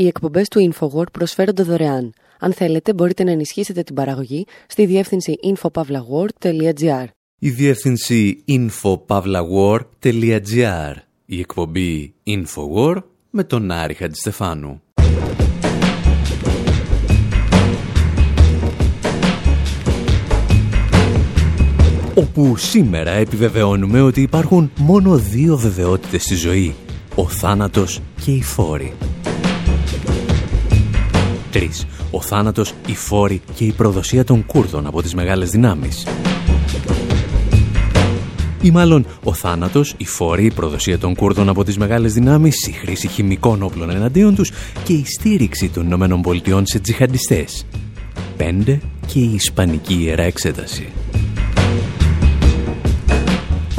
Οι εκπομπές του InfoWord προσφέρονται δωρεάν. Αν θέλετε, μπορείτε να ενισχύσετε την παραγωγή στη διεύθυνση infopavlagor.gr. Η διεύθυνση infopavlagor.gr. Η εκπομπή InfoWord με τον Άρη Χατζηστεφάνου. όπου σήμερα επιβεβαιώνουμε ότι υπάρχουν μόνο δύο βεβαιότητες στη ζωή. Ο θάνατος και η φόρη. Τρεις. Ο θάνατος, η φόρη και η προδοσία των Κούρδων από τις μεγάλες δυνάμεις. Ή μάλλον ο θάνατος, η φόρη, η προδοσία των Κούρδων από τις μεγάλες δυνάμεις, η χρήση χημικών όπλων εναντίον τους και η στήριξη των Ηνωμένων Πολιτειών σε τζιχαντιστές. Πέντε και η Ισπανική Ιερά Εξέταση.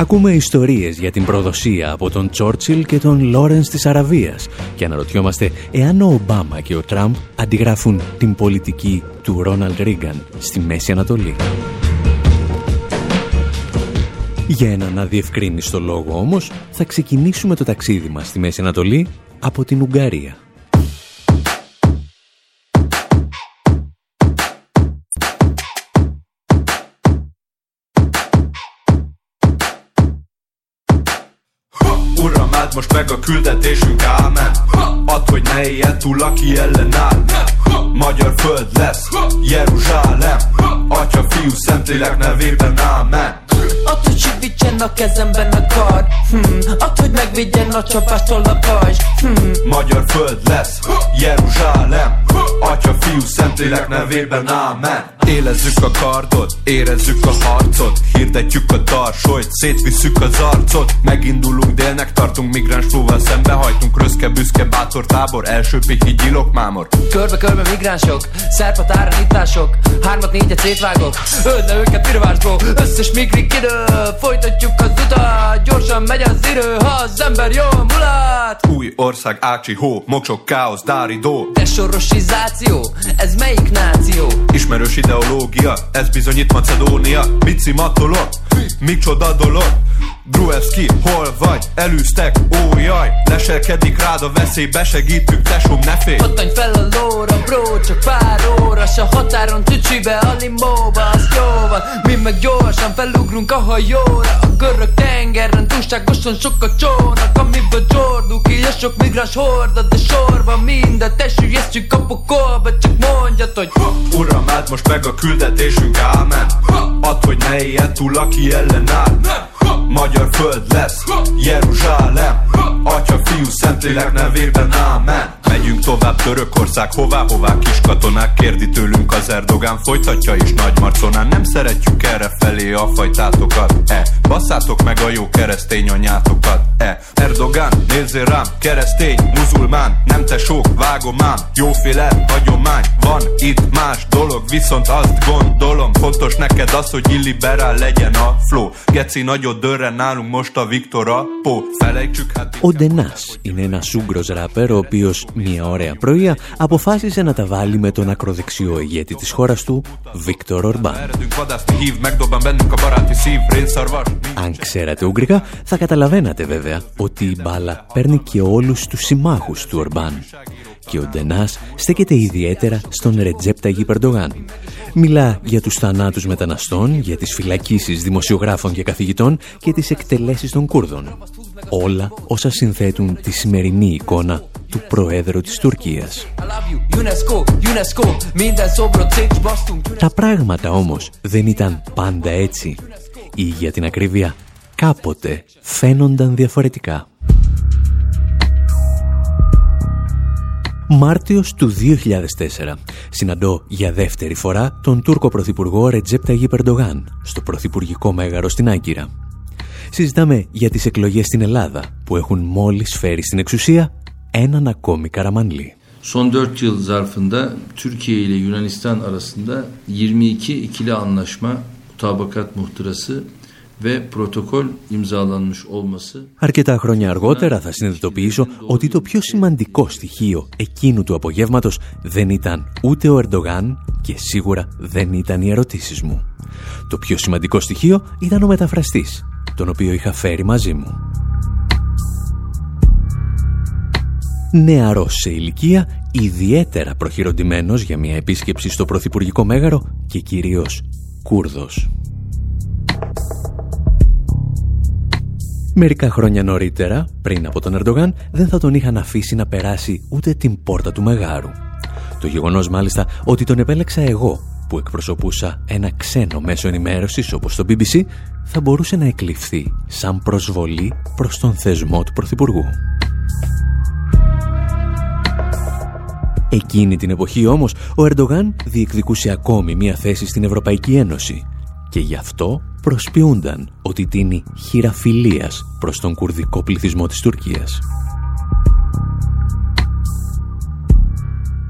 Ακούμε ιστορίες για την προδοσία από τον Τσόρτσιλ και τον Λόρενς της Αραβίας και αναρωτιόμαστε εάν ο Ομπάμα και ο Τραμπ αντιγράφουν την πολιτική του Ρόναλντ Ρίγκαν στη Μέση Ανατολή. Για έναν αδιευκρίνιστο λόγο όμως θα ξεκινήσουμε το ταξίδι μας στη Μέση Ανατολή από την Ουγγαρία. Most meg a küldetésünk ámen. Add, hogy ne éljen túl, aki ellenáll Magyar föld lesz, Jeruzsálem. Atya, fiú, Szentlélek nevében, ámen. Add, hogy segítsen a kezemben a kard hmm. Add, hogy megvédjen a csapástól a pajzs. Hmm. Magyar föld lesz, Jeruzsálem. Atya, fiú, Szentlélek nevében, ámen Élezzük a kardot, érezzük a harcot. Hirdetjük a tarsolyt, szétvisszük az arcot. Megindulunk délnek, tartunk migráns flóval Szembehajtunk röszke, büszke, bátor tábor Első pihi gyilok, mámor. Körbe-körbe migránsok, szerpat áramítások Hármat, négyet szétvágok, öld le őket pirvásból. Összes migrik idő, folytatjuk az utat. Gyorsan megy az idő, ha az ember jól mulat. Új ország, Ácsi, hó, moksok, káosz, dáridó Desorosizáció, ez melyik náció? Ismerős ideológia, ez bizonyít Macedónia. Mici matolok, micsoda dolog Gruevski, hol vagy? Elűztek, ó jaj Leselkedik rád a veszély, besegítünk, tesóm, ne félj. Pattanj fel a lóra, bro, csak pár óra. S a határon tücsibe, a limóba, az jó van. Mi meg gyorsan felugrunk a hajóra. A görög tengeren túlságosan sok a csónak. Amiből csordul ki, a sok migráns horda De sorban minden tesüljesztjük a pokolba. Csak mondjad, hogy Uram, áld most meg a küldetésünk, ámen. Add, hogy ne éljen túl, aki ellenáll Magyar föld lesz, Jeruzsálem. Atya, fiú, Szentlélek nevében, ámen. Megyünk tovább Törökország, hová, hová kis katonák Kérdi tőlünk az Erdogán, folytatja is nagy marconán Nem szeretjük erre felé a fajtátokat. E, basszátok meg a jó keresztény anyátokat. E, Erdogán, nézzél rám, keresztény, muzulmán. Nem te sok, vágom ám, jóféle hagyomány Van itt más dolog, viszont azt gondolom Fontos neked az, hogy illiberál legyen a flow. Geci nagyot dörre nálunk most a Viktora Po Felejtsük hát Ο Ντενάς είναι ένας Ούγκρος ράπερ ο οποίος μια ωραία πρωία αποφάσισε να τα βάλει με τον ακροδεξιό ηγέτη της χώρας του, Βίκτορ Ορμπάν. Αν ξέρατε Ούγγρικα, θα καταλαβαίνατε βέβαια ότι η μπάλα παίρνει και όλους τους συμμάχους του Ορμπάν. Και ο Ντενάς στέκεται ιδιαίτερα στον Ρετζέπτα Περντογάν. Μιλά για τους θανάτους μεταναστών, για τις φυλακίσεις δημοσιογράφων και καθηγητών και τις εκτελέσεις των Κούρδων. Όλα όσα συνθέτουν τη σημερινή εικόνα του Προέδρου της Τουρκίας. Τα πράγματα όμως δεν ήταν πάντα έτσι ή για την ακρίβεια κάποτε φαίνονταν διαφορετικά. Μάρτιος του 2004 συναντώ για δεύτερη φορά τον Τούρκο Πρωθυπουργό Ρετζέπτα Περντογάν στο Πρωθυπουργικό Μέγαρο στην Άγκυρα. Συζητάμε για τις εκλογές στην Ελλάδα που έχουν μόλις φέρει στην εξουσία έναν ακόμη Καραμανλή. Son 4 yıl zarfında Türkiye ile Yunanistan arasında 22 ikili anlaşma, mutabakat muhtırası ve protokol imzalanmış olması. Αρκετά χρόνια αργότερα θα συνειδητοποιήσω ότι το πιο σημαντικό στοιχείο εκείνου του απογεύματος δεν ήταν ούτε ο Ερντογάν και σίγουρα δεν ήταν οι ερωτήσεις μου. Το πιο σημαντικό στοιχείο ήταν ο μεταφραστής, τον οποίο είχα φέρει μαζί μου. νεαρός σε ηλικία, ιδιαίτερα προχειροντημένος για μια επίσκεψη στο Πρωθυπουργικό Μέγαρο και κυρίως Κούρδος. Μερικά χρόνια νωρίτερα, πριν από τον Ερντογάν, δεν θα τον είχαν αφήσει να περάσει ούτε την πόρτα του Μεγάρου. Το γεγονός μάλιστα ότι τον επέλεξα εγώ, που εκπροσωπούσα ένα ξένο μέσο ενημέρωσης όπως το BBC, θα μπορούσε να εκλειφθεί σαν προσβολή προς τον θεσμό του Πρωθυπουργού. Εκείνη την εποχή όμως ο Ερντογάν διεκδικούσε ακόμη μια θέση στην Ευρωπαϊκή Ένωση και γι' αυτό προσποιούνταν ότι τίνει χειραφιλίας προς τον κουρδικό πληθυσμό της Τουρκίας.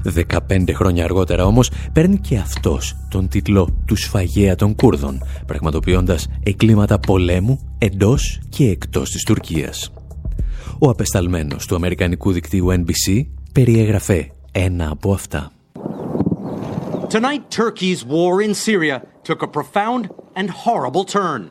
15 χρόνια αργότερα όμως παίρνει και αυτός τον τίτλο του σφαγέα των Κούρδων, πραγματοποιώντας εγκλήματα πολέμου εντός και εκτός της Τουρκίας. Ο απεσταλμένος του Αμερικανικού δικτύου NBC περιέγραφε ένα από αυτά. Tonight, Turkey's war in Syria took a profound and horrible turn.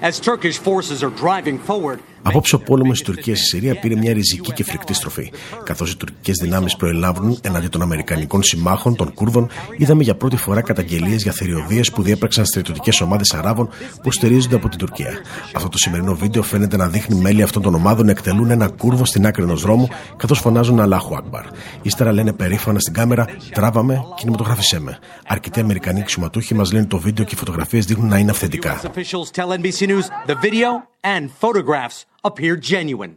As Turkish forces are driving forward, Απόψε ο πόλεμος της Τουρκίας στη Συρία πήρε μια ριζική και φρικτή στροφή. Καθώς οι τουρκικές δυνάμεις προελάβουν εναντί των Αμερικανικών συμμάχων, των Κούρδων, είδαμε για πρώτη φορά καταγγελίες για θηριωδίες που διέπραξαν στρατιωτικές ομάδες Αράβων που στηρίζονται από την Τουρκία. Αυτό το σημερινό βίντεο φαίνεται να δείχνει μέλη αυτών των ομάδων να εκτελούν ένα Κούρδο στην άκρη ενός δρόμου, καθώς φωνάζουν Αλάχου Ακμπαρ. Ύστερα λένε περήφανα στην κάμερα, τράβαμε, κινηματογράφησέ με. Αρκετοί Αμερικανοί αξιωματούχοι μας λένε το βίντεο και οι φωτογραφίες δείχνουν να είναι αυθεντικά and photographs appear genuine.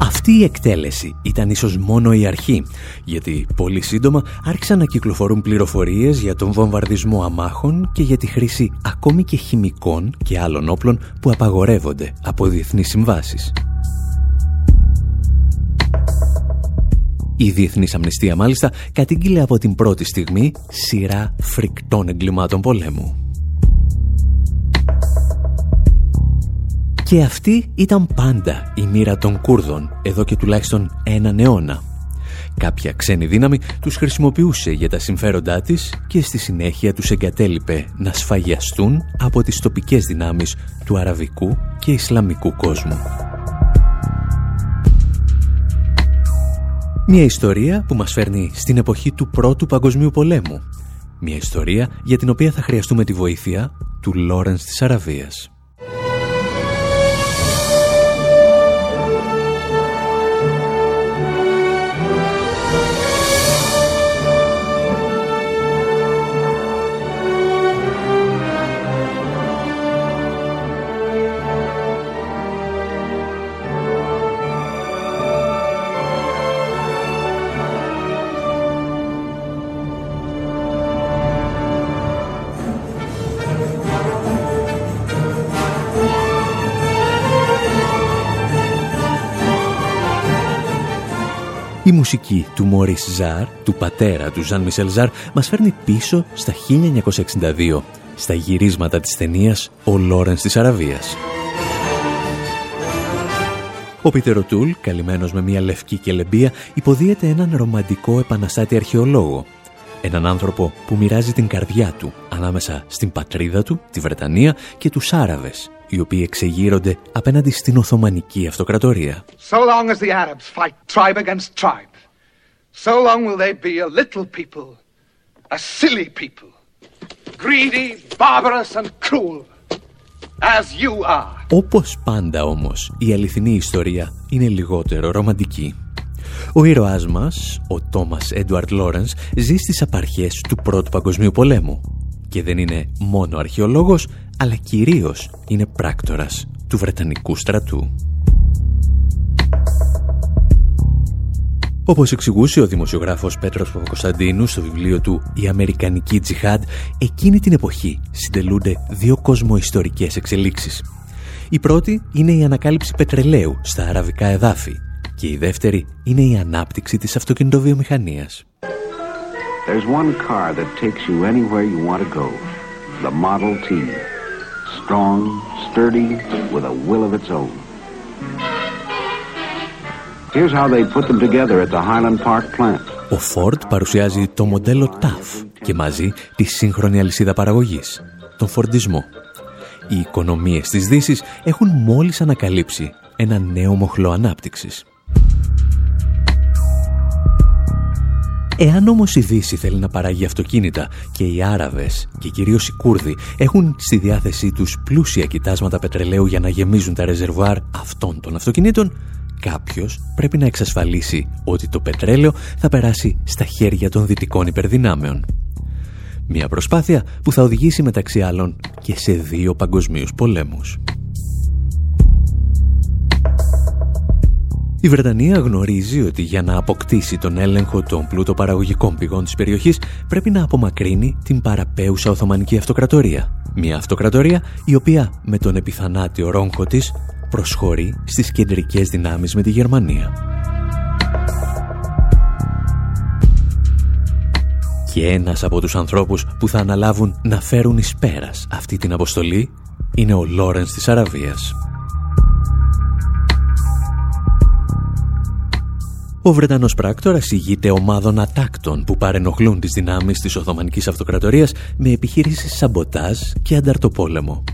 Αυτή η εκτέλεση ήταν ίσως μόνο η αρχή, γιατί πολύ σύντομα άρχισαν να κυκλοφορούν πληροφορίες για τον βομβαρδισμό αμάχων και για τη χρήση ακόμη και χημικών και άλλων όπλων που απαγορεύονται από διεθνείς συμβάσεις. Η Διεθνής Αμνηστία μάλιστα κατήγγειλε από την πρώτη στιγμή σειρά φρικτών εγκλημάτων πολέμου. Και αυτή ήταν πάντα η μοίρα των Κούρδων, εδώ και τουλάχιστον έναν αιώνα. Κάποια ξένη δύναμη τους χρησιμοποιούσε για τα συμφέροντά της και στη συνέχεια τους εγκατέλειπε να σφαγιαστούν από τις τοπικές δυνάμεις του αραβικού και ισλαμικού κόσμου. Μια ιστορία που μας φέρνει στην εποχή του Πρώτου Παγκοσμίου Πολέμου. Μια ιστορία για την οποία θα χρειαστούμε τη βοήθεια του Λόρενς της Αραβίας. Η μουσική του Μωρίς Ζαρ, του πατέρα του Ζαν Μισελ Ζαρ, μας φέρνει πίσω στα 1962, στα γυρίσματα της ταινίας «Ο Λόρενς της Αραβίας». Ο Πίτερο Τούλ, καλυμμένος με μια λευκή κελεμπία, υποδίεται έναν ρομαντικό επαναστάτη αρχαιολόγο. Έναν άνθρωπο που μοιράζει την καρδιά του ανάμεσα στην πατρίδα του, τη Βρετανία και τους Άραβες, οι οποίοι εξεγείρονται απέναντι στην Οθωμανική Αυτοκρατορία. So long as the Arabs fight tribe against tribe, so long will they be a little people, a silly people, greedy, barbarous and cruel, as you are. Όπως πάντα όμως, η αληθινή ιστορία είναι λιγότερο ρομαντική. Ο ήρωάς μας, ο Τόμας Έντουαρτ Λόρενς, ζει στις απαρχές του Πρώτου Παγκοσμίου Πολέμου και δεν είναι μόνο αρχαιολόγος, αλλά κυρίως είναι πράκτορας του Βρετανικού στρατού. Όπως εξηγούσε ο δημοσιογράφος Πέτρος Παπακοσταντίνου στο βιβλίο του «Η Αμερικανική Τζιχάντ», εκείνη την εποχή συντελούνται δύο κοσμοϊστορικές εξελίξεις. Η πρώτη είναι η ανακάλυψη πετρελαίου στα αραβικά εδάφη και η δεύτερη είναι η ανάπτυξη της αυτοκινητοβιομηχανίας. There's one car that takes you anywhere you want to go. The Model T. Strong, sturdy, with a will of its own. Here's how they put them together at the Highland Park plant. Ο Ford παρουσιάζει το μοντέλο TAF και μαζί τη σύγχρονη αλυσίδα παραγωγής, τον φορντισμό. Οι οικονομίες της Δύσης έχουν μόλις ανακαλύψει ένα νέο μοχλό ανάπτυξης. Εάν όμως η Δύση θέλει να παράγει αυτοκίνητα και οι Άραβες και κυρίως οι Κούρδοι έχουν στη διάθεσή τους πλούσια κοιτάσματα πετρελαίου για να γεμίζουν τα ρεζερβουάρ αυτών των αυτοκινήτων, κάποιος πρέπει να εξασφαλίσει ότι το πετρέλαιο θα περάσει στα χέρια των δυτικών υπερδυνάμεων. Μια προσπάθεια που θα οδηγήσει μεταξύ άλλων και σε δύο παγκοσμίους πολέμους. Η Βρετανία γνωρίζει ότι για να αποκτήσει τον έλεγχο των πλούτοπαραγωγικών πηγών της περιοχής πρέπει να απομακρύνει την παραπέουσα Οθωμανική Αυτοκρατορία. Μια αυτοκρατορία η οποία με τον επιθανάτιο ρόγχο της προσχωρεί στις κεντρικές δυνάμεις με τη Γερμανία. Και ένας από τους ανθρώπους που θα αναλάβουν να φέρουν εις πέρας αυτή την αποστολή είναι ο Λόρενς της Αραβίας. Ο Βρετανός πράκτορας ηγείται ομάδων ατάκτων που παρενοχλούν τις δυνάμεις της Οθωμανικής Αυτοκρατορίας με επιχείρησεις σαμποτάζ και ανταρτοπόλεμο.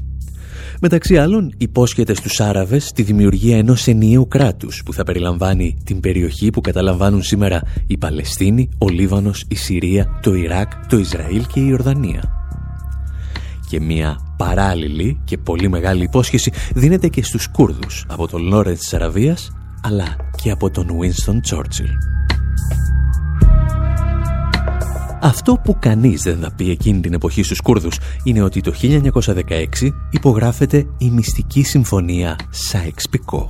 Μεταξύ άλλων, υπόσχεται στους Άραβες τη δημιουργία ενός ενιαίου κράτους που θα περιλαμβάνει την περιοχή που καταλαμβάνουν σήμερα η Παλαιστίνη, ο Λίβανος, η Συρία, το Ιράκ, το Ισραήλ και η Ιορδανία. Και μια παράλληλη και πολύ μεγάλη υπόσχεση δίνεται και στους Κούρδους από τον Λόρετ της Αραβίας αλλά και από τον Winston Churchill. Αυτό που κανείς δεν θα πει εκείνη την εποχή στους Κούρδους είναι ότι το 1916 υπογράφεται η μυστική συμφωνία Σάιξ-Πικό.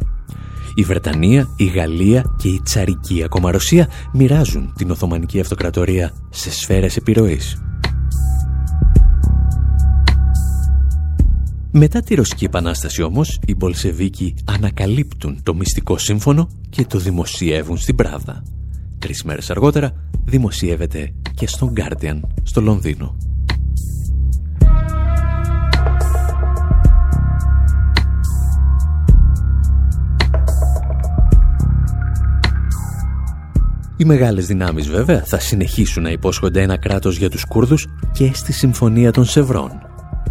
Η Βρετανία, η Γαλλία και η Τσαρική ακόμα Ρωσία μοιράζουν την Οθωμανική Αυτοκρατορία σε σφαίρες επιρροής. Μετά τη Ρωσική Επανάσταση όμως, οι Μπολσεβίκοι ανακαλύπτουν το μυστικό σύμφωνο και το δημοσιεύουν στην Πράδα. Τρεις μέρες αργότερα δημοσιεύεται και στον Guardian στο Λονδίνο. Οι μεγάλες δυνάμεις βέβαια θα συνεχίσουν να υπόσχονται ένα κράτος για τους Κούρδους και στη Συμφωνία των Σευρών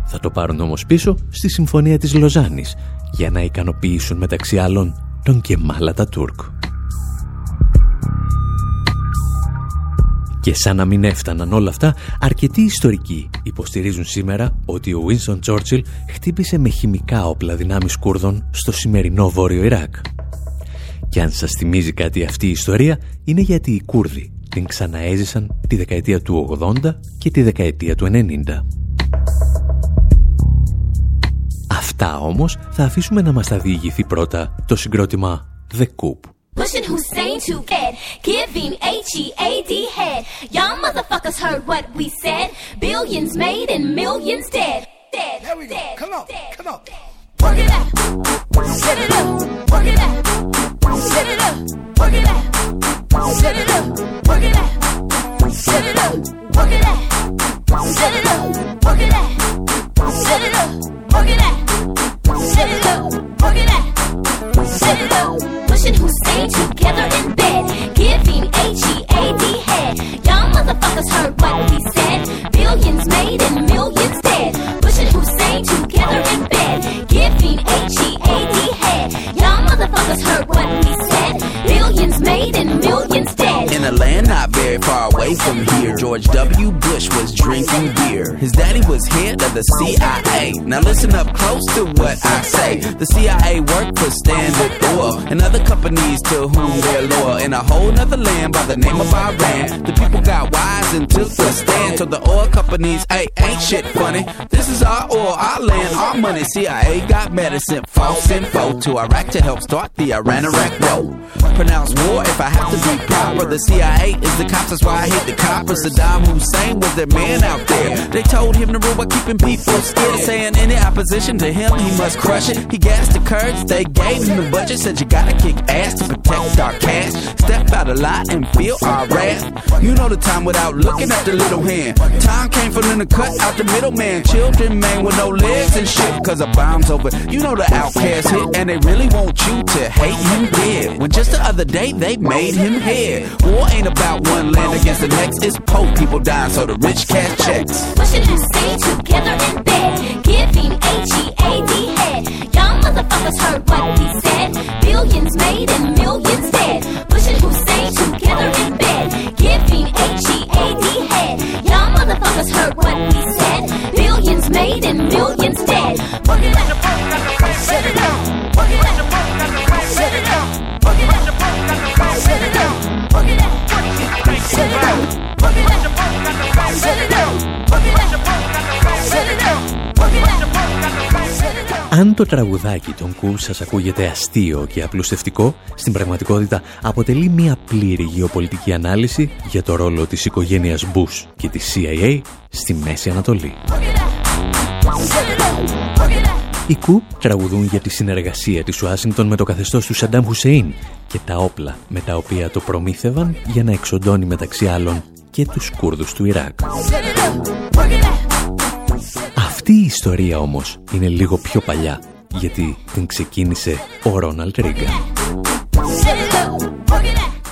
θα το πάρουν όμως πίσω στη Συμφωνία της Λοζάνης για να ικανοποιήσουν μεταξύ άλλων τον Κεμάλα τα Τούρκ. Και σαν να μην έφταναν όλα αυτά, αρκετοί ιστορικοί υποστηρίζουν σήμερα ότι ο Winston Churchill χτύπησε με χημικά όπλα δυνάμεις Κούρδων στο σημερινό Βόρειο Ιράκ. Και αν σας θυμίζει κάτι αυτή η ιστορία, είναι γιατί οι Κούρδοι την ξαναέζησαν τη δεκαετία του 80 και τη δεκαετία του 90. Αυτά όμως θα αφήσουμε να μας τα διηγηθεί πρώτα το συγκρότημα The Coop. Pushing Hussein to head, giving H-E-A-D head. Y'all motherfuckers heard what we said. Billions made and millions dead. Dead, Here we go. Dead, come on, dead, come on. Work it out. Set it up. Work it out. Set it up. Work it out. Set it up. Work it out. Set it up. Work it out. Set it up. Work it out. Set it up. Work it out. Set it up, work it up, Hussein together in bed. Giving H-E-A-D away from here, George W. Bush was drinking beer. His daddy was head of the CIA. Now listen up close to what I say. The CIA worked for Standard Oil and other companies to whom they're loyal. In a whole nother land by the name of Iran, the people got wise and took a stand. So the oil companies, hey, ain't shit funny. This is our oil, our land, our money. CIA got medicine, false info to Iraq to help start the Iran-Iraq war. Pronounce war if I have to be proper. The CIA is the cops, that's why I hate the coppers. Saddam Hussein was their man out there. They told him to rule by keeping people scared, saying any opposition to him, he must crush it. He gassed the Kurds, they gave him the budget, said you gotta kick ass to protect our cash. Step out a lot and feel our wrath. You know the time without looking at the little hand. Time came for in the cut out the middleman. Children, man, with no legs and shit, cause a bomb's over. You know the outcast hit, and they really want you to hate him dead. When just the other day they made him head. War ain't about one land against the next. is poor people dying so the rich cash checks. Pushing Hussein together in bed, giving H-E-A-D head. Y'all motherfuckers heard what he said. Billions made and millions Αν το τραγουδάκι των Κου σας ακούγεται αστείο και απλουστευτικό, στην πραγματικότητα αποτελεί μια πλήρη γεωπολιτική ανάλυση για το ρόλο της οικογένειας Bush και της CIA στη Μέση Ανατολή. Οι Κου τραγουδούν για τη συνεργασία της Ουάσιγκτον με το καθεστώς του Σαντάμ Χουσεΐν και τα όπλα με τα οποία το προμήθευαν για να εξοντώνει μεταξύ άλλων και τους Κούρδους του Ιράκ. Τι ιστορία όμως είναι λίγο πιο παλιά γιατί την ξεκίνησε ο Ρόναλτ Ρίγκαν.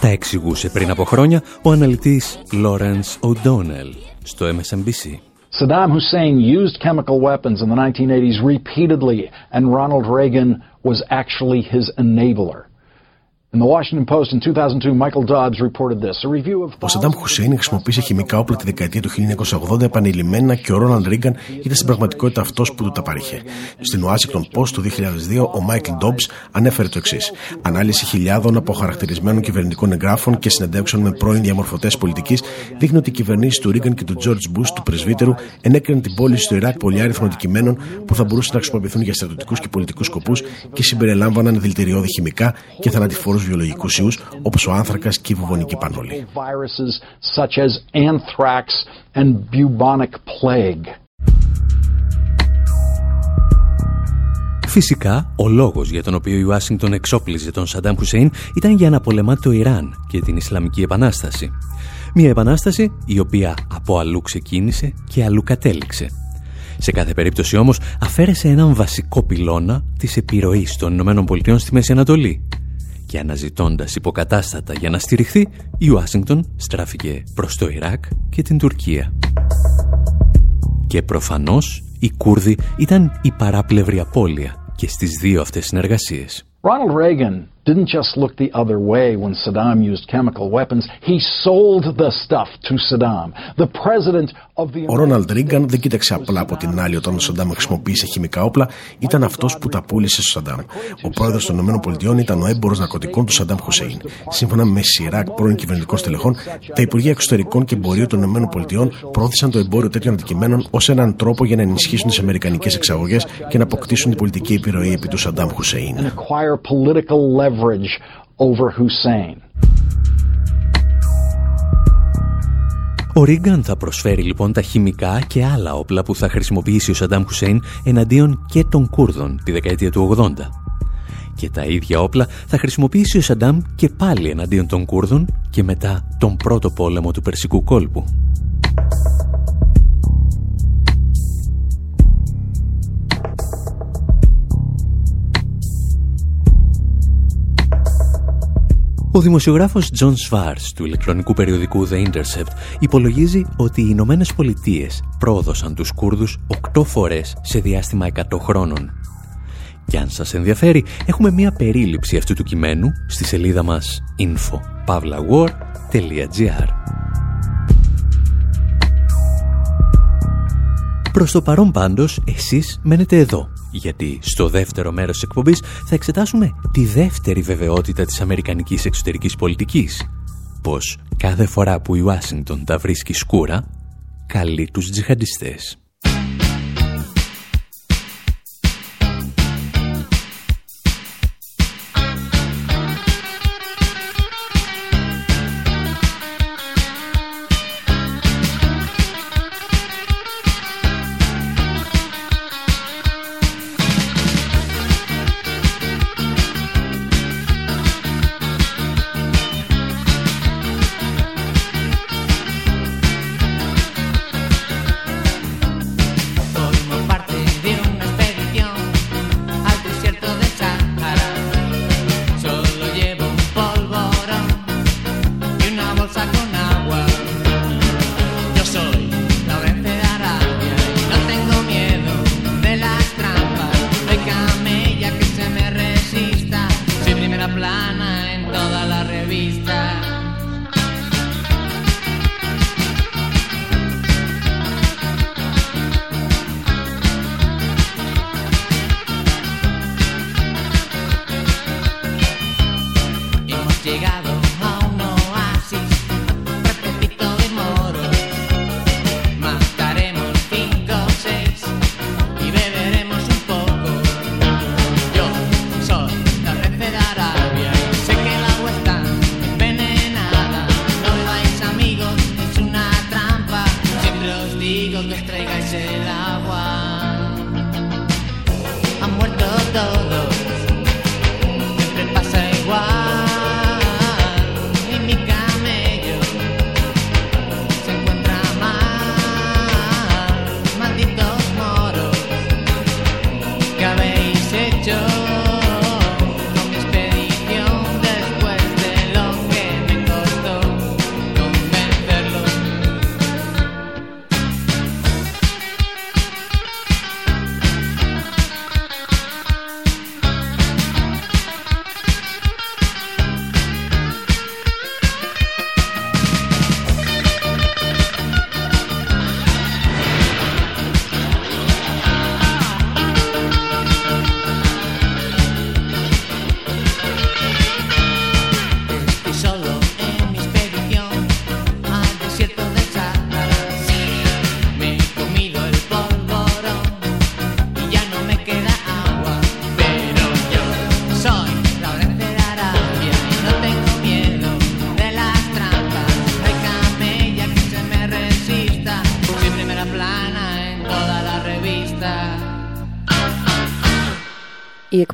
Τα εξηγούσε πριν από χρόνια ο αναλυτής Λόρεντ Ο'Donnell στο MSNBC. Σαντάμ Χουσέιν χρησιμοποιούσε κεμικά στρατεύματα από τα 1980 χρόνια και ο Ρόναλτ ήταν πραγματικά ο ενεργό. Ο Σαντάμ Χουσέιν χρησιμοποίησε χημικά όπλα τη δεκαετία του 1980 επανειλημμένα και ο Ρόναλντ Ρίγκαν ήταν στην πραγματικότητα αυτός που του τα παρείχε. Στην Washington Post του 2002, ο Μάικλ Ντόμπς ανέφερε το εξής. Ανάλυση χιλιάδων αποχαρακτηρισμένων κυβερνητικών εγγράφων και συνεντεύξεων με πρώην διαμορφωτές πολιτικής δείχνει ότι οι κυβερνήσεις του Ρίγκαν και του Τζορτζ Μπους, του πρεσβύτερου, ενέκριναν την πώληση στο Ιράκ πολυάριθμων αντικειμένων που θα μπορούσαν να χρησιμοποιηθούν για στρατιωτικούς και πολιτικούς σκοπούς και συμπεριλάμβαναν δηλητηριώδη χημικά και θανατηφόρους βιολογικούς ιούς όπως ο άνθρακας και η βουβονική πανώλη. Φυσικά, ο λόγος για τον οποίο η Ουάσιγκτον εξόπλιζε τον Σαντάμ Χουσέιν ήταν για να πολεμά το Ιράν και την Ισλαμική Επανάσταση. Μια επανάσταση η οποία από αλλού ξεκίνησε και αλλού κατέληξε. Σε κάθε περίπτωση όμως αφαίρεσε έναν βασικό πυλώνα της επιρροής των ΗΠΑ στη Μέση Ανατολή, και αναζητώντας υποκατάστατα για να στηριχθεί, η Ουάσιγκτον στράφηκε προς το Ιράκ και την Τουρκία. Και προφανώς οι Κούρδοι ήταν η παράπλευρη απώλεια και στις δύο αυτές συνεργασίες. Ronald Reagan didn't just look the other way when Saddam used chemical weapons. He sold the stuff to Saddam. The president of the Ο Ρόναλντ Ρίγκαν δεν κοίταξε απλά από την άλλη όταν ο Σαντάμ χρησιμοποίησε χημικά όπλα, ήταν αυτός που τα πούλησε στο Σαντάμ. Ο πρόεδρος των ΗΠΑ ήταν ο έμπορος ναρκωτικών του Σαντάμ Χουσέιν. Σύμφωνα με Σιράκ, πρώην κυβερνητικών στελεχών, τα Υπουργεία Εξωτερικών και Εμπορίου των ΗΠΑ πρόθεσαν το εμπόριο τέτοιων αντικειμένων ως έναν τρόπο για να ενισχύσουν τις αμερικανικές εξαγωγές και να αποκτήσουν την πολιτική επιρροή επί του Σαντάμ Χουσέιν. Ο Ρίγκαν θα προσφέρει λοιπόν τα χημικά και άλλα όπλα που θα χρησιμοποιήσει ο Σαντάμ Χουσέιν εναντίον και των Κούρδων τη δεκαετία του 80. Και τα ίδια όπλα θα χρησιμοποιήσει ο Σαντάμ και πάλι εναντίον των Κούρδων και μετά τον πρώτο πόλεμο του Περσικού κόλπου. Ο δημοσιογράφος John Schwartz του ηλεκτρονικού περιοδικού The Intercept υπολογίζει ότι οι Ηνωμένες Πολιτείες πρόδωσαν τους Κούρδους 8 φορές σε διάστημα 100 χρόνων. Και αν σας ενδιαφέρει, έχουμε μία περίληψη αυτού του κειμένου στη σελίδα μας info.pavlawar.gr Προς το παρόν πάντως, εσείς μένετε εδώ γιατί στο δεύτερο μέρος της εκπομπής θα εξετάσουμε τη δεύτερη βεβαιότητα της αμερικανικής εξωτερικής πολιτικής. Πως κάθε φορά που η Ουάσιγκτον τα βρίσκει σκούρα, καλεί τους τζιχαντιστές.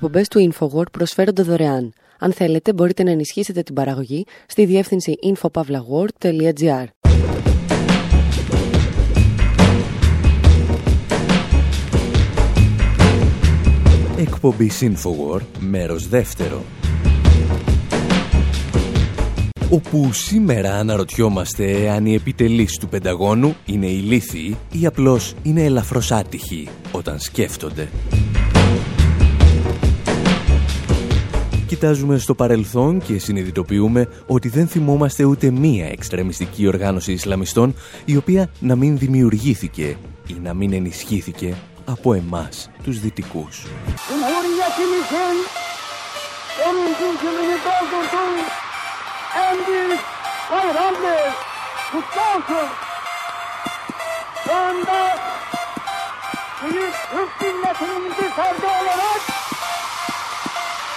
Εκπομπές του InfoWord προσφέρονται δωρεάν. Αν θέλετε μπορείτε να ενισχύσετε την παραγωγή στη διεύθυνση infopavlagor.gr. Εκπομπή Infowar, μέρος δεύτερο. Όπου σήμερα αναρωτιόμαστε αν οι επιτελείς του Πενταγώνου είναι ηλίθιοι ή απλώς είναι ελαφρώς άτυχοι όταν σκέφτονται. Κοιτάζουμε στο παρελθόν και συνειδητοποιούμε ότι δεν θυμόμαστε ούτε μία εξτρεμιστική οργάνωση Ισλαμιστών η οποία να μην δημιουργήθηκε ή να μην ενισχύθηκε από εμάς τους δυτικούς.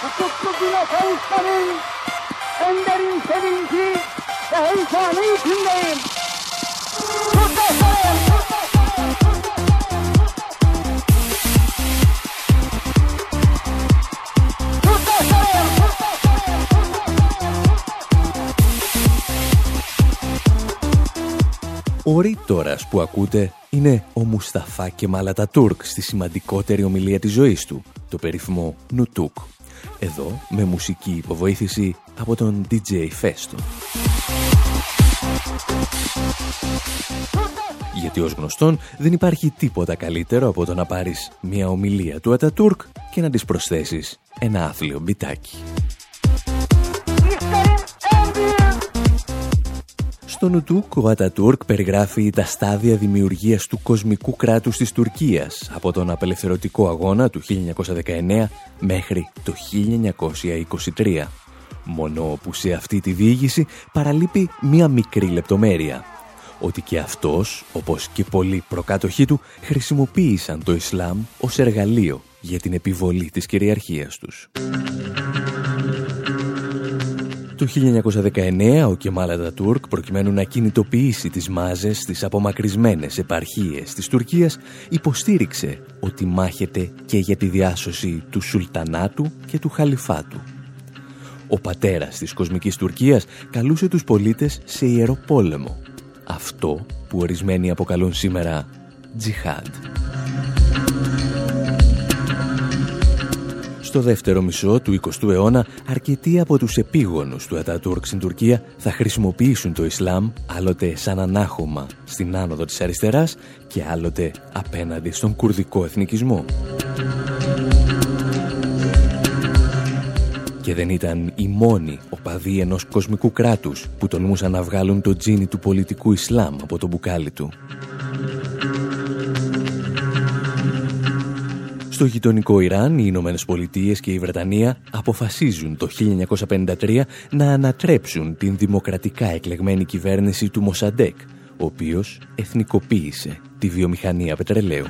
Hukuklu güne kavuşmanın en derin sevinci ve heyecanı içindeyim. Kurtarın! Ο ρήτορας που ακούτε είναι ο Μουσταφά και Τούρκ στη σημαντικότερη ομιλία της ζωής του, το περίφημο Νουτούκ. Εδώ με μουσική υποβοήθηση από τον DJ Festo. Γιατί ως γνωστόν δεν υπάρχει τίποτα καλύτερο από το να πάρεις μια ομιλία του Ατατούρκ και να της προσθέσεις ένα άθλιο μπιτάκι. Στο Νουτούκ, ο Ατατούρκ περιγράφει τα στάδια δημιουργίας του κοσμικού κράτους της Τουρκίας από τον απελευθερωτικό αγώνα του 1919 μέχρι το 1923. Μόνο που σε αυτή τη διήγηση παραλείπει μία μικρή λεπτομέρεια. Ότι και αυτός, όπως και πολλοί προκάτοχοί του, χρησιμοποίησαν το Ισλάμ ως εργαλείο για την επιβολή της κυριαρχίας τους. Το 1919 ο Κεμάλα Τούρκ προκειμένου να κινητοποιήσει τις μάζες στις απομακρυσμένες επαρχίες της Τουρκίας υποστήριξε ότι μάχεται και για τη διάσωση του Σουλτανάτου και του Χαλιφάτου. Ο πατέρας της κοσμικής Τουρκίας καλούσε τους πολίτες σε ιερό πόλεμο. Αυτό που ορισμένοι αποκαλούν σήμερα τζιχάντ. Στο δεύτερο μισό του 20ου αιώνα, αρκετοί από τους επίγονους του Ατατούρκ στην Τουρκία θα χρησιμοποιήσουν το Ισλάμ άλλοτε σαν ανάχωμα στην άνοδο της αριστεράς και άλλοτε απέναντι στον κουρδικό εθνικισμό. Και δεν ήταν οι μόνοι οπαδοί ενός κοσμικού κράτους που τολμούσαν να βγάλουν το τζίνι του πολιτικού Ισλάμ από το μπουκάλι του. Στο γειτονικό Ιράν, οι Ηνωμένες Πολιτείες και η Βρετανία αποφασίζουν το 1953 να ανατρέψουν την δημοκρατικά εκλεγμένη κυβέρνηση του Μοσαντέκ, ο οποίος εθνικοποίησε τη βιομηχανία πετρελαίου.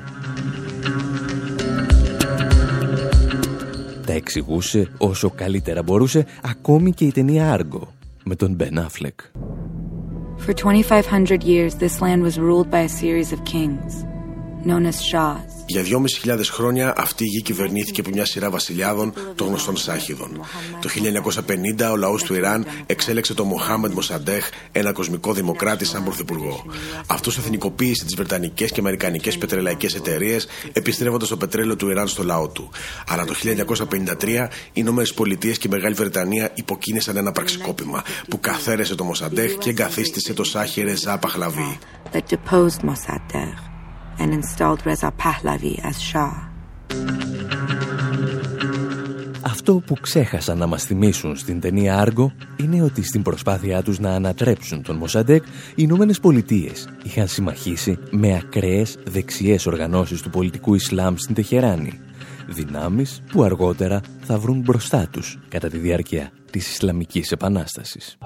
Τα εξηγούσε όσο καλύτερα μπορούσε ακόμη και η ταινία Άργο με τον Μπεν Αφλεκ. For 2500 years this land was ruled by a series of kings known as Shahs. Για 2.500 χρόνια αυτή η γη κυβερνήθηκε από μια σειρά βασιλιάδων των γνωστών Σάχιδων. Το 1950 ο λαός του Ιράν εξέλεξε τον Μοχάμεντ Μοσαντέχ, ένα κοσμικό δημοκράτη, σαν πρωθυπουργό. Αυτός εθνικοποίησε τις Βρετανικές και Αμερικανικές πετρελαϊκές εταιρείες, επιστρέφοντας το πετρέλαιο του Ιράν στο λαό του. Αλλά το 1953 οι Ηνωμένες Πολιτείες και η Μεγάλη Βρετανία υποκίνησαν ένα πραξικόπημα που καθαίρεσε τον Μοσαντέχ και εγκαθίστησε το Σάχη Ρεζά Παχλαβή and installed Reza Pahlavi as Shah. Αυτό που ξέχασαν να μας θυμίσουν στην ταινία Άργο είναι ότι στην προσπάθειά τους να ανατρέψουν τον Μοσαντέκ οι Ηνωμένες Πολιτείες είχαν συμμαχίσει με ακραίες δεξιές οργανώσεις του πολιτικού Ισλάμ στην Τεχεράνη. Δυνάμεις που αργότερα θα βρουν μπροστά τους κατά τη διάρκεια της Ισλαμικής Επανάστασης.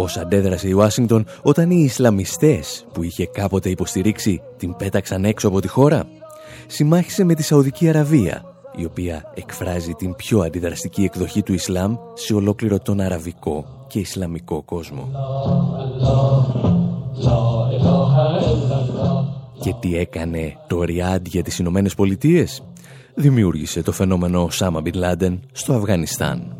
Πώς αντέδρασε η Ουάσιγκτον όταν οι Ισλαμιστές που είχε κάποτε υποστηρίξει την πέταξαν έξω από τη χώρα. Συμμάχισε με τη Σαουδική Αραβία, η οποία εκφράζει την πιο αντιδραστική εκδοχή του Ισλάμ σε ολόκληρο τον αραβικό και ισλαμικό κόσμο. Και τι έκανε το Ριάντ για τις Ηνωμένες Πολιτείες; Δημιούργησε το φαινόμενο Σάμα Μπιν Λάντεν στο Αφγανιστάν.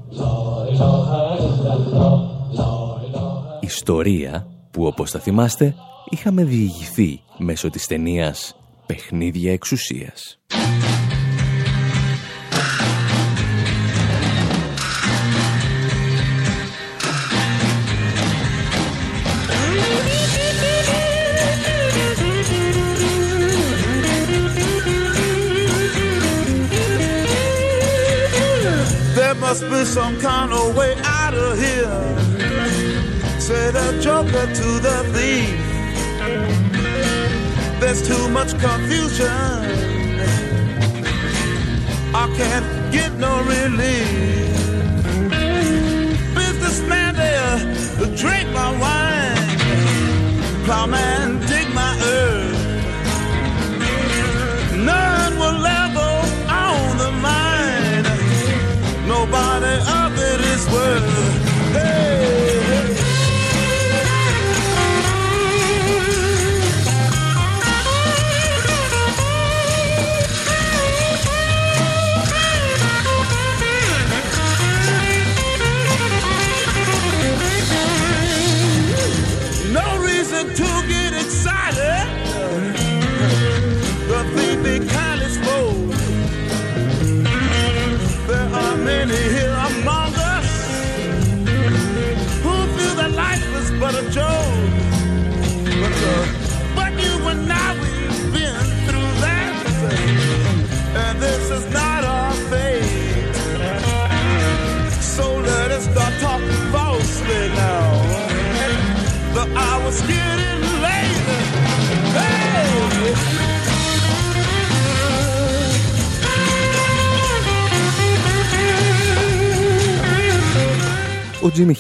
Ιστορία που όπως θα θυμάστε είχαμε διηγηθεί μέσω της ταινίας «Παιχνίδια εξουσίας». must be some kind of way out of here. Say the joker to the thief. There's too much confusion. I can't get no relief. Businessman there, drink my wine. Plowman,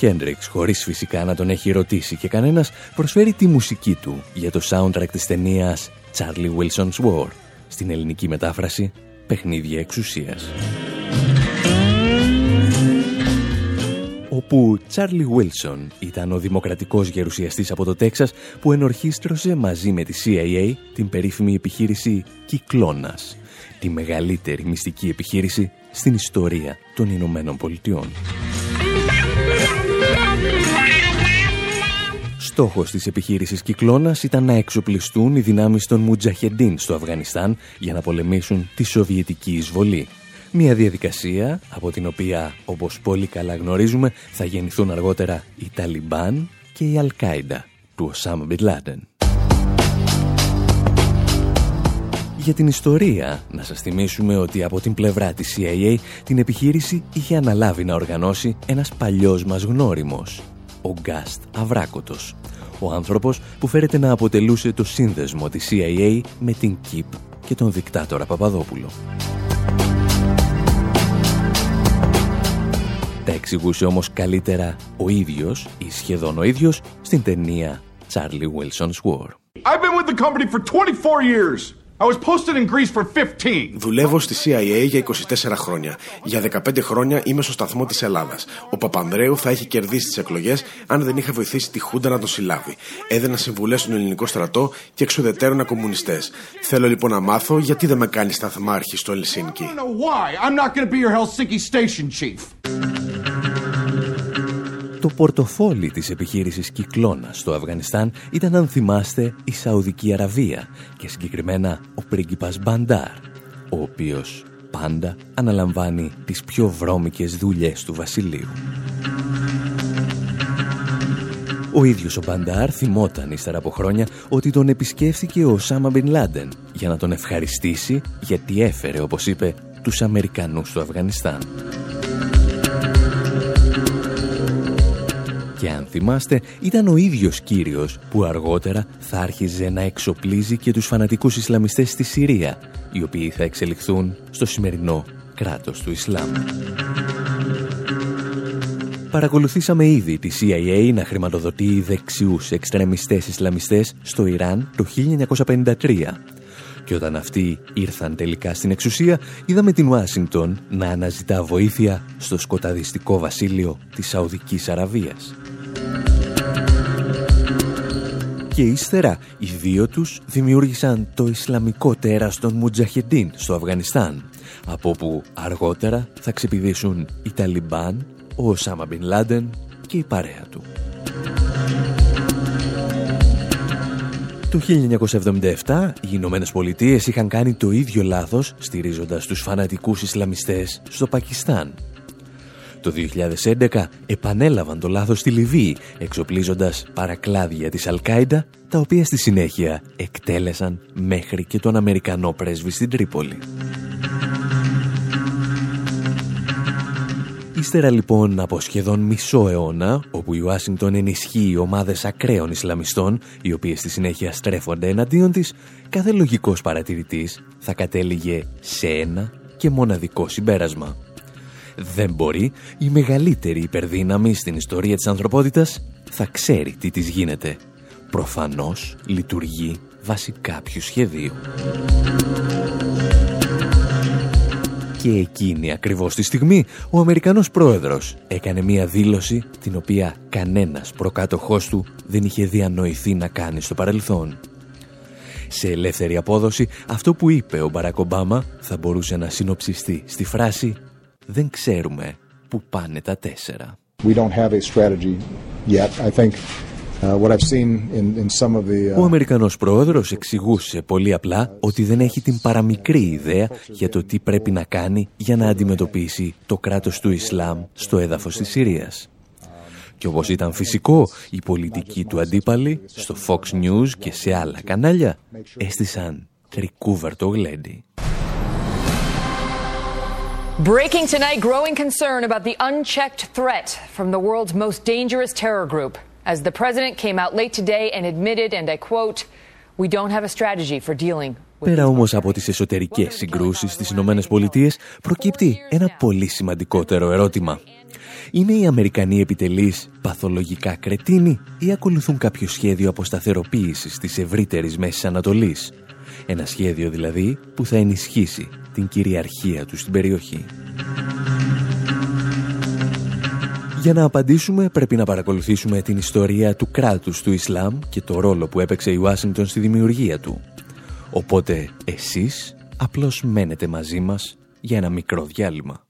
Χέντριξ, χωρίς φυσικά να τον έχει ρωτήσει και κανένας, προσφέρει τη μουσική του για το soundtrack της ταινίας Charlie Wilson's War, στην ελληνική μετάφραση «Παιχνίδια εξουσίας». όπου Charlie Wilson ήταν ο δημοκρατικός γερουσιαστής από το Τέξας που ενορχίστρωσε μαζί με τη CIA την περίφημη επιχείρηση Κυκλώνας, τη μεγαλύτερη μυστική επιχείρηση στην ιστορία των Ηνωμένων Πολιτειών. Στόχος της επιχείρησης Κυκλώνας ήταν να εξοπλιστούν οι δυνάμεις των Μουτζαχεντίν στο Αφγανιστάν για να πολεμήσουν τη Σοβιετική εισβολή. Μια διαδικασία από την οποία, όπως πολύ καλά γνωρίζουμε, θα γεννηθούν αργότερα οι Ταλιμπάν και η Αλκάιντα του Οσάμα Μπιν Λάντεν. Για την ιστορία, να σας θυμίσουμε ότι από την πλευρά της CIA την επιχείρηση είχε αναλάβει να οργανώσει ένας παλιός μας γνώριμος, ο Γκάστ Αβράκοτος, ο άνθρωπος που φέρεται να αποτελούσε το σύνδεσμο της CIA με την ΚΙΠ και τον δικτάτορα Παπαδόπουλο. Τα εξηγούσε όμως καλύτερα ο ίδιος ή σχεδόν ο ίδιος στην ταινία Charlie Wilson's War. I've been with the company for 24 years. I was posted in Greece for 15. Δουλεύω στη CIA για 24 χρόνια. Για 15 χρόνια είμαι στο σταθμό της Ελλάδας. Ο Παπανδρέου θα έχει κερδίσει τις εκλογές αν δεν είχε βοηθήσει τη Χούντα να τον συλλάβει. Έδαινα συμβουλές στον ελληνικό στρατό και εξουδετέρωνα κομμουνιστές. Θέλω λοιπόν να μάθω γιατί δεν με κάνει σταθμάρχη στο Ελσίνκι. Το πορτοφόλι της επιχείρησης Κυκλώνα στο Αφγανιστάν ήταν, αν θυμάστε, η Σαουδική Αραβία και συγκεκριμένα ο πρίγκιπας Μπαντάρ, ο οποίος πάντα αναλαμβάνει τις πιο βρώμικες δουλειές του βασιλείου. Ο ίδιος ο Μπαντάρ θυμόταν ύστερα από χρόνια ότι τον επισκέφθηκε ο Σάμα Μπιν Λάντεν για να τον ευχαριστήσει γιατί έφερε, όπως είπε, τους Αμερικανούς στο Αφγανιστάν. Και αν θυμάστε, ήταν ο ίδιος κύριος που αργότερα θα άρχιζε να εξοπλίζει και τους φανατικούς Ισλαμιστές στη Συρία, οι οποίοι θα εξελιχθούν στο σημερινό κράτος του Ισλάμ. Παρακολουθήσαμε ήδη τη CIA να χρηματοδοτεί δεξιούς εξτρεμιστές Ισλαμιστές στο Ιράν το 1953 και όταν αυτοί ήρθαν τελικά στην εξουσία, είδαμε την Ουάσιγκτον να αναζητά βοήθεια στο σκοταδιστικό βασίλειο της Σαουδικής Αραβίας. Και ύστερα, οι δύο τους δημιούργησαν το Ισλαμικό τέρας των Μουτζαχεντίν στο Αφγανιστάν, από όπου αργότερα θα ξεπηδήσουν οι Ταλιμπάν, ο Οσάμα Μπιν Λάντεν και η παρέα του. Το 1977 οι Ηνωμένες Πολιτείες είχαν κάνει το ίδιο λάθος στηρίζοντας τους φανατικούς Ισλαμιστές στο Πακιστάν. Το 2011 επανέλαβαν το λάθος στη Λιβύη εξοπλίζοντας παρακλάδια της Αλκάιντα τα οποία στη συνέχεια εκτέλεσαν μέχρι και τον Αμερικανό πρέσβη στην Τρίπολη. Ύστερα λοιπόν από σχεδόν μισό αιώνα, όπου η Ουάσιγκτον ενισχύει ομάδες ακραίων Ισλαμιστών, οι οποίες στη συνέχεια στρέφονται εναντίον της, κάθε λογικός παρατηρητής θα κατέληγε σε ένα και μοναδικό συμπέρασμα. Δεν μπορεί η μεγαλύτερη υπερδύναμη στην ιστορία της ανθρωπότητας θα ξέρει τι της γίνεται. Προφανώς λειτουργεί βάσει κάποιου σχεδίου. Και εκείνη ακριβώς τη στιγμή ο Αμερικανός πρόεδρος έκανε μία δήλωση την οποία κανένας προκάτοχός του δεν είχε διανοηθεί να κάνει στο παρελθόν. Σε ελεύθερη απόδοση αυτό που είπε ο Μπαράκ Ομπάμα θα μπορούσε να συνοψιστεί στη φράση «Δεν ξέρουμε που πάνε τα τέσσερα». We don't have a strategy yet. I think ο Αμερικανός πρόεδρος εξηγούσε πολύ απλά ότι δεν έχει την παραμικρή ιδέα για το τι πρέπει να κάνει για να αντιμετωπίσει το κράτος του Ισλάμ στο έδαφος της Συρίας. Και όπως ήταν φυσικό, οι πολιτικοί του αντίπαλοι στο Fox News και σε άλλα κανάλια έστησαν τρικούβερτο γλέντι. Breaking tonight, growing concern about the unchecked threat from the world's most dangerous terror group as the president came out late today and admitted, and I quote, we don't have a strategy for dealing Πέρα όμως από τις εσωτερικές συγκρούσεις στις Ηνωμένες Πολιτείες προκύπτει ένα πολύ σημαντικότερο ερώτημα. Είναι οι Αμερικανοί επιτελείς παθολογικά κρετίνοι ή ακολουθούν κάποιο σχέδιο αποσταθεροποίησης της ευρύτερης Μέσης Ανατολής; Ένα σχέδιο δηλαδή που θα ενισχύσει την κυριαρχία τους στην περιοχή. Για να απαντήσουμε πρέπει να παρακολουθήσουμε την ιστορία του κράτους του Ισλάμ και το ρόλο που έπαιξε η Ουάσιγκτον στη δημιουργία του. Οπότε εσείς απλώς μένετε μαζί μας για ένα μικρό διάλειμμα.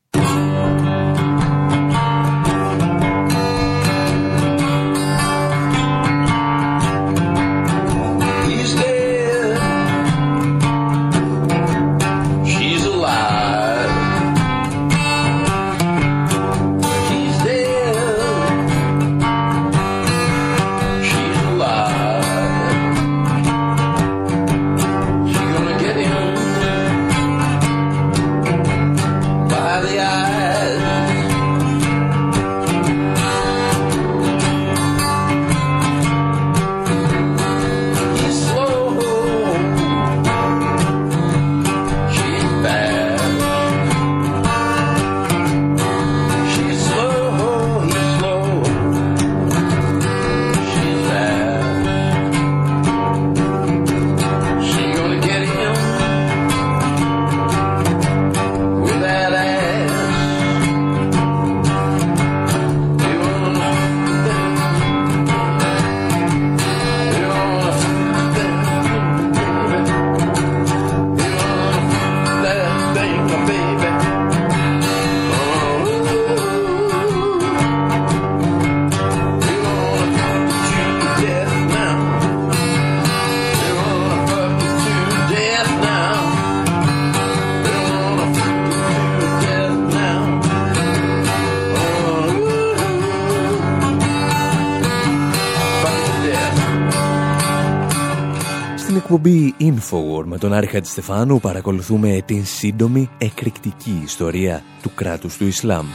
Εκπομπή Infowar με τον Άρη Χατζηστεφάνου παρακολουθούμε την σύντομη εκρηκτική ιστορία του κράτους του Ισλάμ.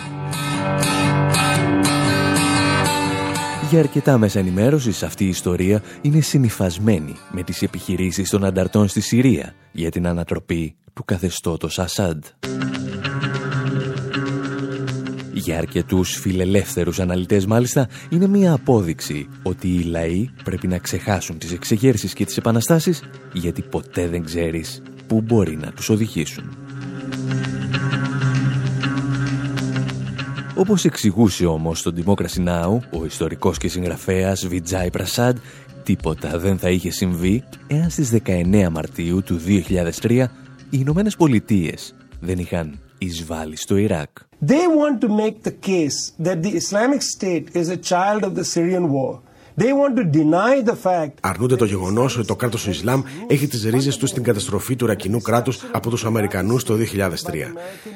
Για αρκετά μέσα ενημέρωσης αυτή η ιστορία είναι συνυφασμένη με τις επιχειρήσεις των ανταρτών στη Συρία για την ανατροπή του καθεστώτος Ασάντ. Για αρκετούς φιλελεύθερους αναλυτές μάλιστα είναι μια απόδειξη ότι οι λαοί πρέπει να ξεχάσουν τις εξεγέρσεις και τις επαναστάσεις γιατί ποτέ δεν ξέρεις πού μπορεί να τους οδηγήσουν. Όπως εξηγούσε όμως στον Democracy Now, ο ιστορικός και συγγραφέας Βιτζάι Πρασάντ, τίποτα δεν θα είχε συμβεί εάν στις 19 Μαρτίου του 2003 οι Ηνωμένες Πολιτείες δεν είχαν εισβάλει στο Ιράκ. They want to make the case that the Islamic State is a child of the Syrian war. They want to deny the fact Αρνούνται το γεγονός ότι το κράτος του Ισλάμ έχει τις ρίζες τους στην καταστροφή του Ρακινού κράτους από τους Αμερικανούς το 2003.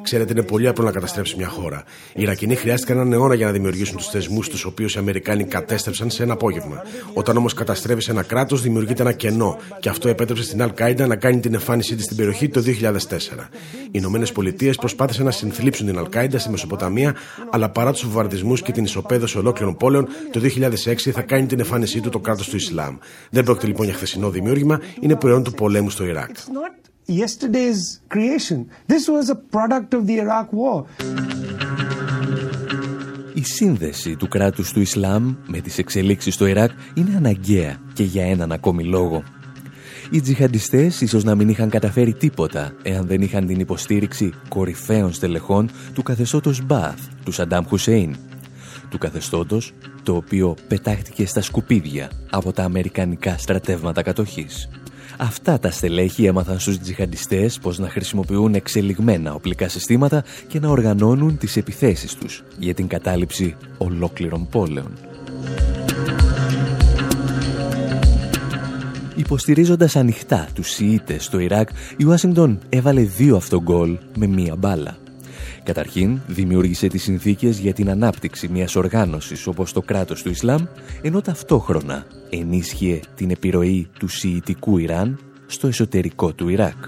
Ξέρετε, είναι πολύ απλό να καταστρέψεις μια χώρα. Οι Ρακινοί χρειάστηκαν έναν αιώνα για να δημιουργήσουν τους θεσμούς τους οποίου οι Αμερικάνοι κατέστρεψαν σε ένα απόγευμα. Όταν όμως καταστρέφεις ένα κράτος, δημιουργείται ένα κενό και αυτό επέτρεψε στην Αλ Κάιντα να κάνει την εμφάνισή της στην περιοχή το 2004. Οι Ηνωμένες Πολιτείες προσπάθησαν να συνθλίψουν την Αλ Κάιντα στη Μεσοποταμία, αλλά παρά τους βομβαρδισμούς και την ισοπαίδωση ολόκληρων πόλεων, το 2006 θα κάνει την εμφάνισή του το κράτος του Ισλάμ. Δεν πρόκειται λοιπόν για χθεσινό δημιούργημα, είναι προϊόν του πολέμου στο Ιράκ. yesterday's creation. This was a product of the Iraq war. Η σύνδεση του κράτους του Ισλάμ με τις εξελίξεις στο Ιράκ είναι αναγκαία και για έναν ακόμη λόγο. Οι τζιχαντιστές ίσως να μην είχαν καταφέρει τίποτα εάν δεν είχαν την υποστήριξη κορυφαίων στελεχών του καθεστώτος Μπαθ, του Σαντάμ Χουσέιν. Του καθεστώτος το οποίο πετάχτηκε στα σκουπίδια από τα αμερικανικά στρατεύματα κατοχής. Αυτά τα στελέχη έμαθαν στους τζιχαντιστές πως να χρησιμοποιούν εξελιγμένα οπλικά συστήματα και να οργανώνουν τις επιθέσεις τους για την κατάληψη ολόκληρων πόλεων. Υποστηρίζοντας ανοιχτά τους Σιήτες στο Ιράκ, η Ουάσιγκτον έβαλε δύο αυτογκόλ με μία μπάλα. Καταρχήν, δημιούργησε τις συνθήκες για την ανάπτυξη μιας οργάνωσης όπως το κράτος του Ισλάμ, ενώ ταυτόχρονα ενίσχυε την επιρροή του Σιητικού Ιράν στο εσωτερικό του Ιράκ.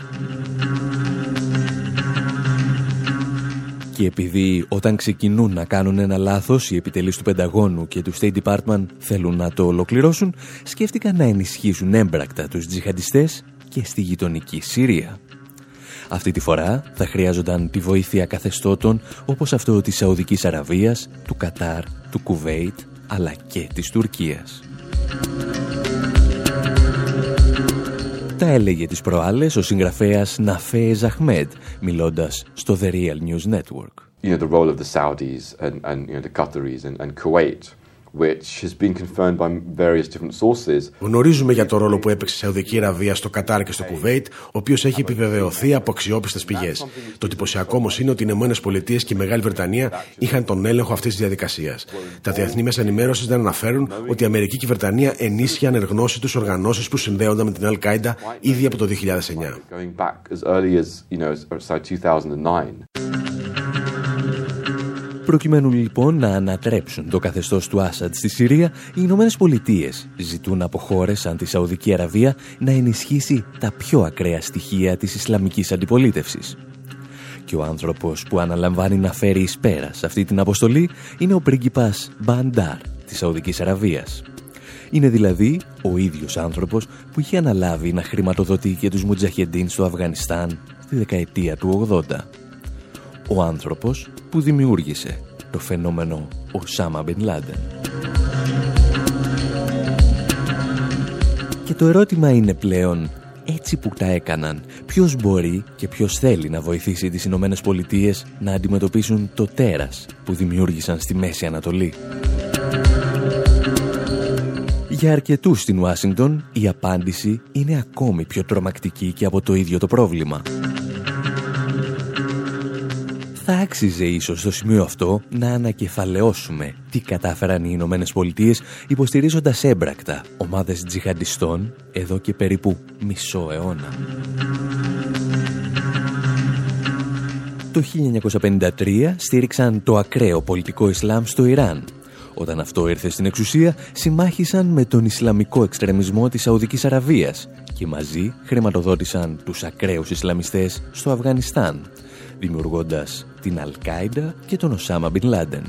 Και επειδή όταν ξεκινούν να κάνουν ένα λάθος οι επιτελείς του Πενταγώνου και του State Department θέλουν να το ολοκληρώσουν, σκέφτηκαν να ενισχύσουν έμπρακτα τους τζιχαντιστές και στη γειτονική Συρία. Αυτή τη φορά θα χρειάζονταν τη βοήθεια καθεστώτων όπως αυτό της Σαουδικής Αραβίας, του Κατάρ, του Κουβέιτ αλλά και της Τουρκίας. Τα έλεγε τις προάλλες ο συγγραφέας Ναφέ Ζαχμέντ, μιλώντας στο The Real News Network. You know, the role of the Saudis and, and you know, the Qataris and, and Kuwait which has been confirmed by various different sources. Γνωρίζουμε για το ρόλο που έπαιξε η Σαουδική Αραβία στο Κατάρ και στο Κουβέιτ, ο οποίος έχει επιβεβαιωθεί από αξιόπιστες πηγές. Το εντυπωσιακό όμως είναι ότι οι Ηνωμένες Πολιτείες και η Μεγάλη Βρετανία είχαν τον έλεγχο αυτής της διαδικασίας. Τα διεθνή μέσα ενημέρωσης δεν αναφέρουν ότι η Αμερική και η Βρετανία ενίσχυαν ανεργνώσει τους οργανώσεις που συνδέονταν με την Al Qaeda ήδη από το 2009. Προκειμένου λοιπόν να ανατρέψουν το καθεστώς του Άσαντ στη Συρία, οι Ηνωμένες Πολιτείες ζητούν από χώρες σαν τη Σαουδική Αραβία να ενισχύσει τα πιο ακραία στοιχεία της Ισλαμικής αντιπολίτευσης. Και ο άνθρωπος που αναλαμβάνει να φέρει εις πέρας σε αυτή την αποστολή είναι ο πρίγκιπας Μπαντάρ της Σαουδικής Αραβίας. Είναι δηλαδή ο ίδιος άνθρωπος που είχε αναλάβει να χρηματοδοτεί και τους Μουτζαχεντίν στο Αφγανιστάν στη δεκαετία του 80 ο άνθρωπος που δημιούργησε το φαινόμενο Οσάμα Μπιν Λάντεν. Και το ερώτημα είναι πλέον έτσι που τα έκαναν, ποιος μπορεί και ποιος θέλει να βοηθήσει τις Ηνωμένες Πολιτείες να αντιμετωπίσουν το τέρας που δημιούργησαν στη Μέση Ανατολή. Για αρκετούς στην Ουάσιγκτον η απάντηση είναι ακόμη πιο τρομακτική και από το ίδιο το πρόβλημα θα άξιζε ίσως στο σημείο αυτό να ανακεφαλαιώσουμε τι κατάφεραν οι Ηνωμένες Πολιτείες υποστηρίζοντας έμπρακτα ομάδες τζιχαντιστών εδώ και περίπου μισό αιώνα. Το 1953 στήριξαν το ακραίο πολιτικό Ισλάμ στο Ιράν. Όταν αυτό ήρθε στην εξουσία, συμμάχισαν με τον Ισλαμικό εξτρεμισμό της Σαουδικής Αραβίας και μαζί χρηματοδότησαν τους ακραίους Ισλαμιστές στο Αφγανιστάν, δημιουργώντας την Αλκάιντα και τον Οσάμα Μπιν Λάντεν.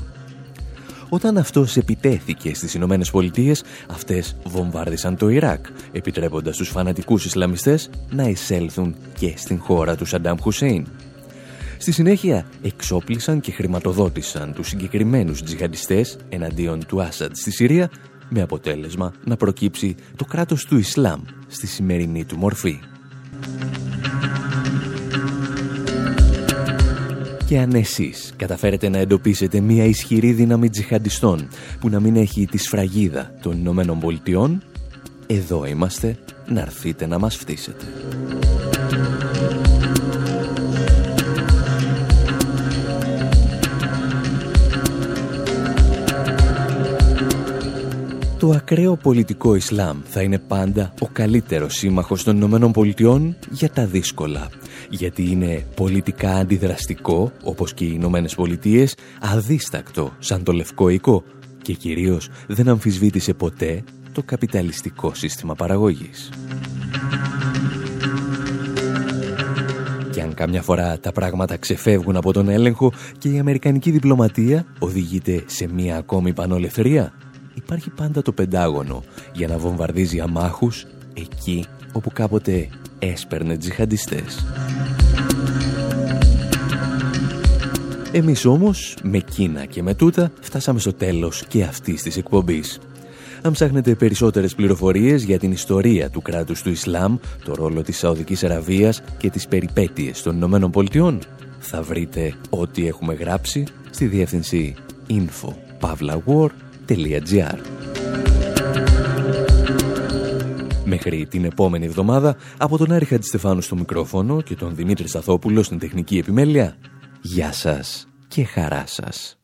Όταν αυτός επιτέθηκε στις Ηνωμένες Πολιτείες, αυτές βομβάρδισαν το Ιράκ, επιτρέποντας τους φανατικούς Ισλαμιστές να εισέλθουν και στην χώρα του Σαντάμ Χουσέιν. Στη συνέχεια εξόπλισαν και χρηματοδότησαν τους συγκεκριμένους τζιχαντιστές εναντίον του Άσαντ στη Συρία με αποτέλεσμα να προκύψει το κράτος του Ισλάμ στη σημερινή του μορφή. Και αν εσείς καταφέρετε να εντοπίσετε μια ισχυρή δύναμη τζιχαντιστών που να μην έχει τη σφραγίδα των Ηνωμένων Πολιτειών, εδώ είμαστε να έρθετε να μας φτύσετε. Το ακραίο πολιτικό Ισλάμ θα είναι πάντα ο καλύτερος σύμμαχος των Ηνωμένων Πολιτειών για τα δύσκολα. Γιατί είναι πολιτικά αντιδραστικό, όπως και οι Ηνωμένε Πολιτείες, αδίστακτο σαν το λευκό οικό και κυρίως δεν αμφισβήτησε ποτέ το καπιταλιστικό σύστημα παραγωγής. Και αν καμιά φορά τα πράγματα ξεφεύγουν από τον έλεγχο και η Αμερικανική διπλωματία οδηγείται σε μία ακόμη πανολευθερία, υπάρχει πάντα το Πεντάγωνο για να βομβαρδίζει αμάχους εκεί όπου κάποτε έσπερνε τζιχαντιστές. Εμείς όμως, με Κίνα και με τούτα, φτάσαμε στο τέλος και αυτής της εκπομπής. Αν ψάχνετε περισσότερες πληροφορίες για την ιστορία του κράτους του Ισλάμ, το ρόλο της Σαουδικής Αραβίας και τις περιπέτειες των Ηνωμένων Πολιτειών, θα βρείτε ό,τι έχουμε γράψει στη διεύθυνση info.pavlawar.gr Μέχρι την επόμενη εβδομάδα, από τον Άρη Χατζηστεφάνου στο μικρόφωνο και τον Δημήτρη Σταθόπουλο στην τεχνική επιμέλεια, γεια σας και χαρά σας.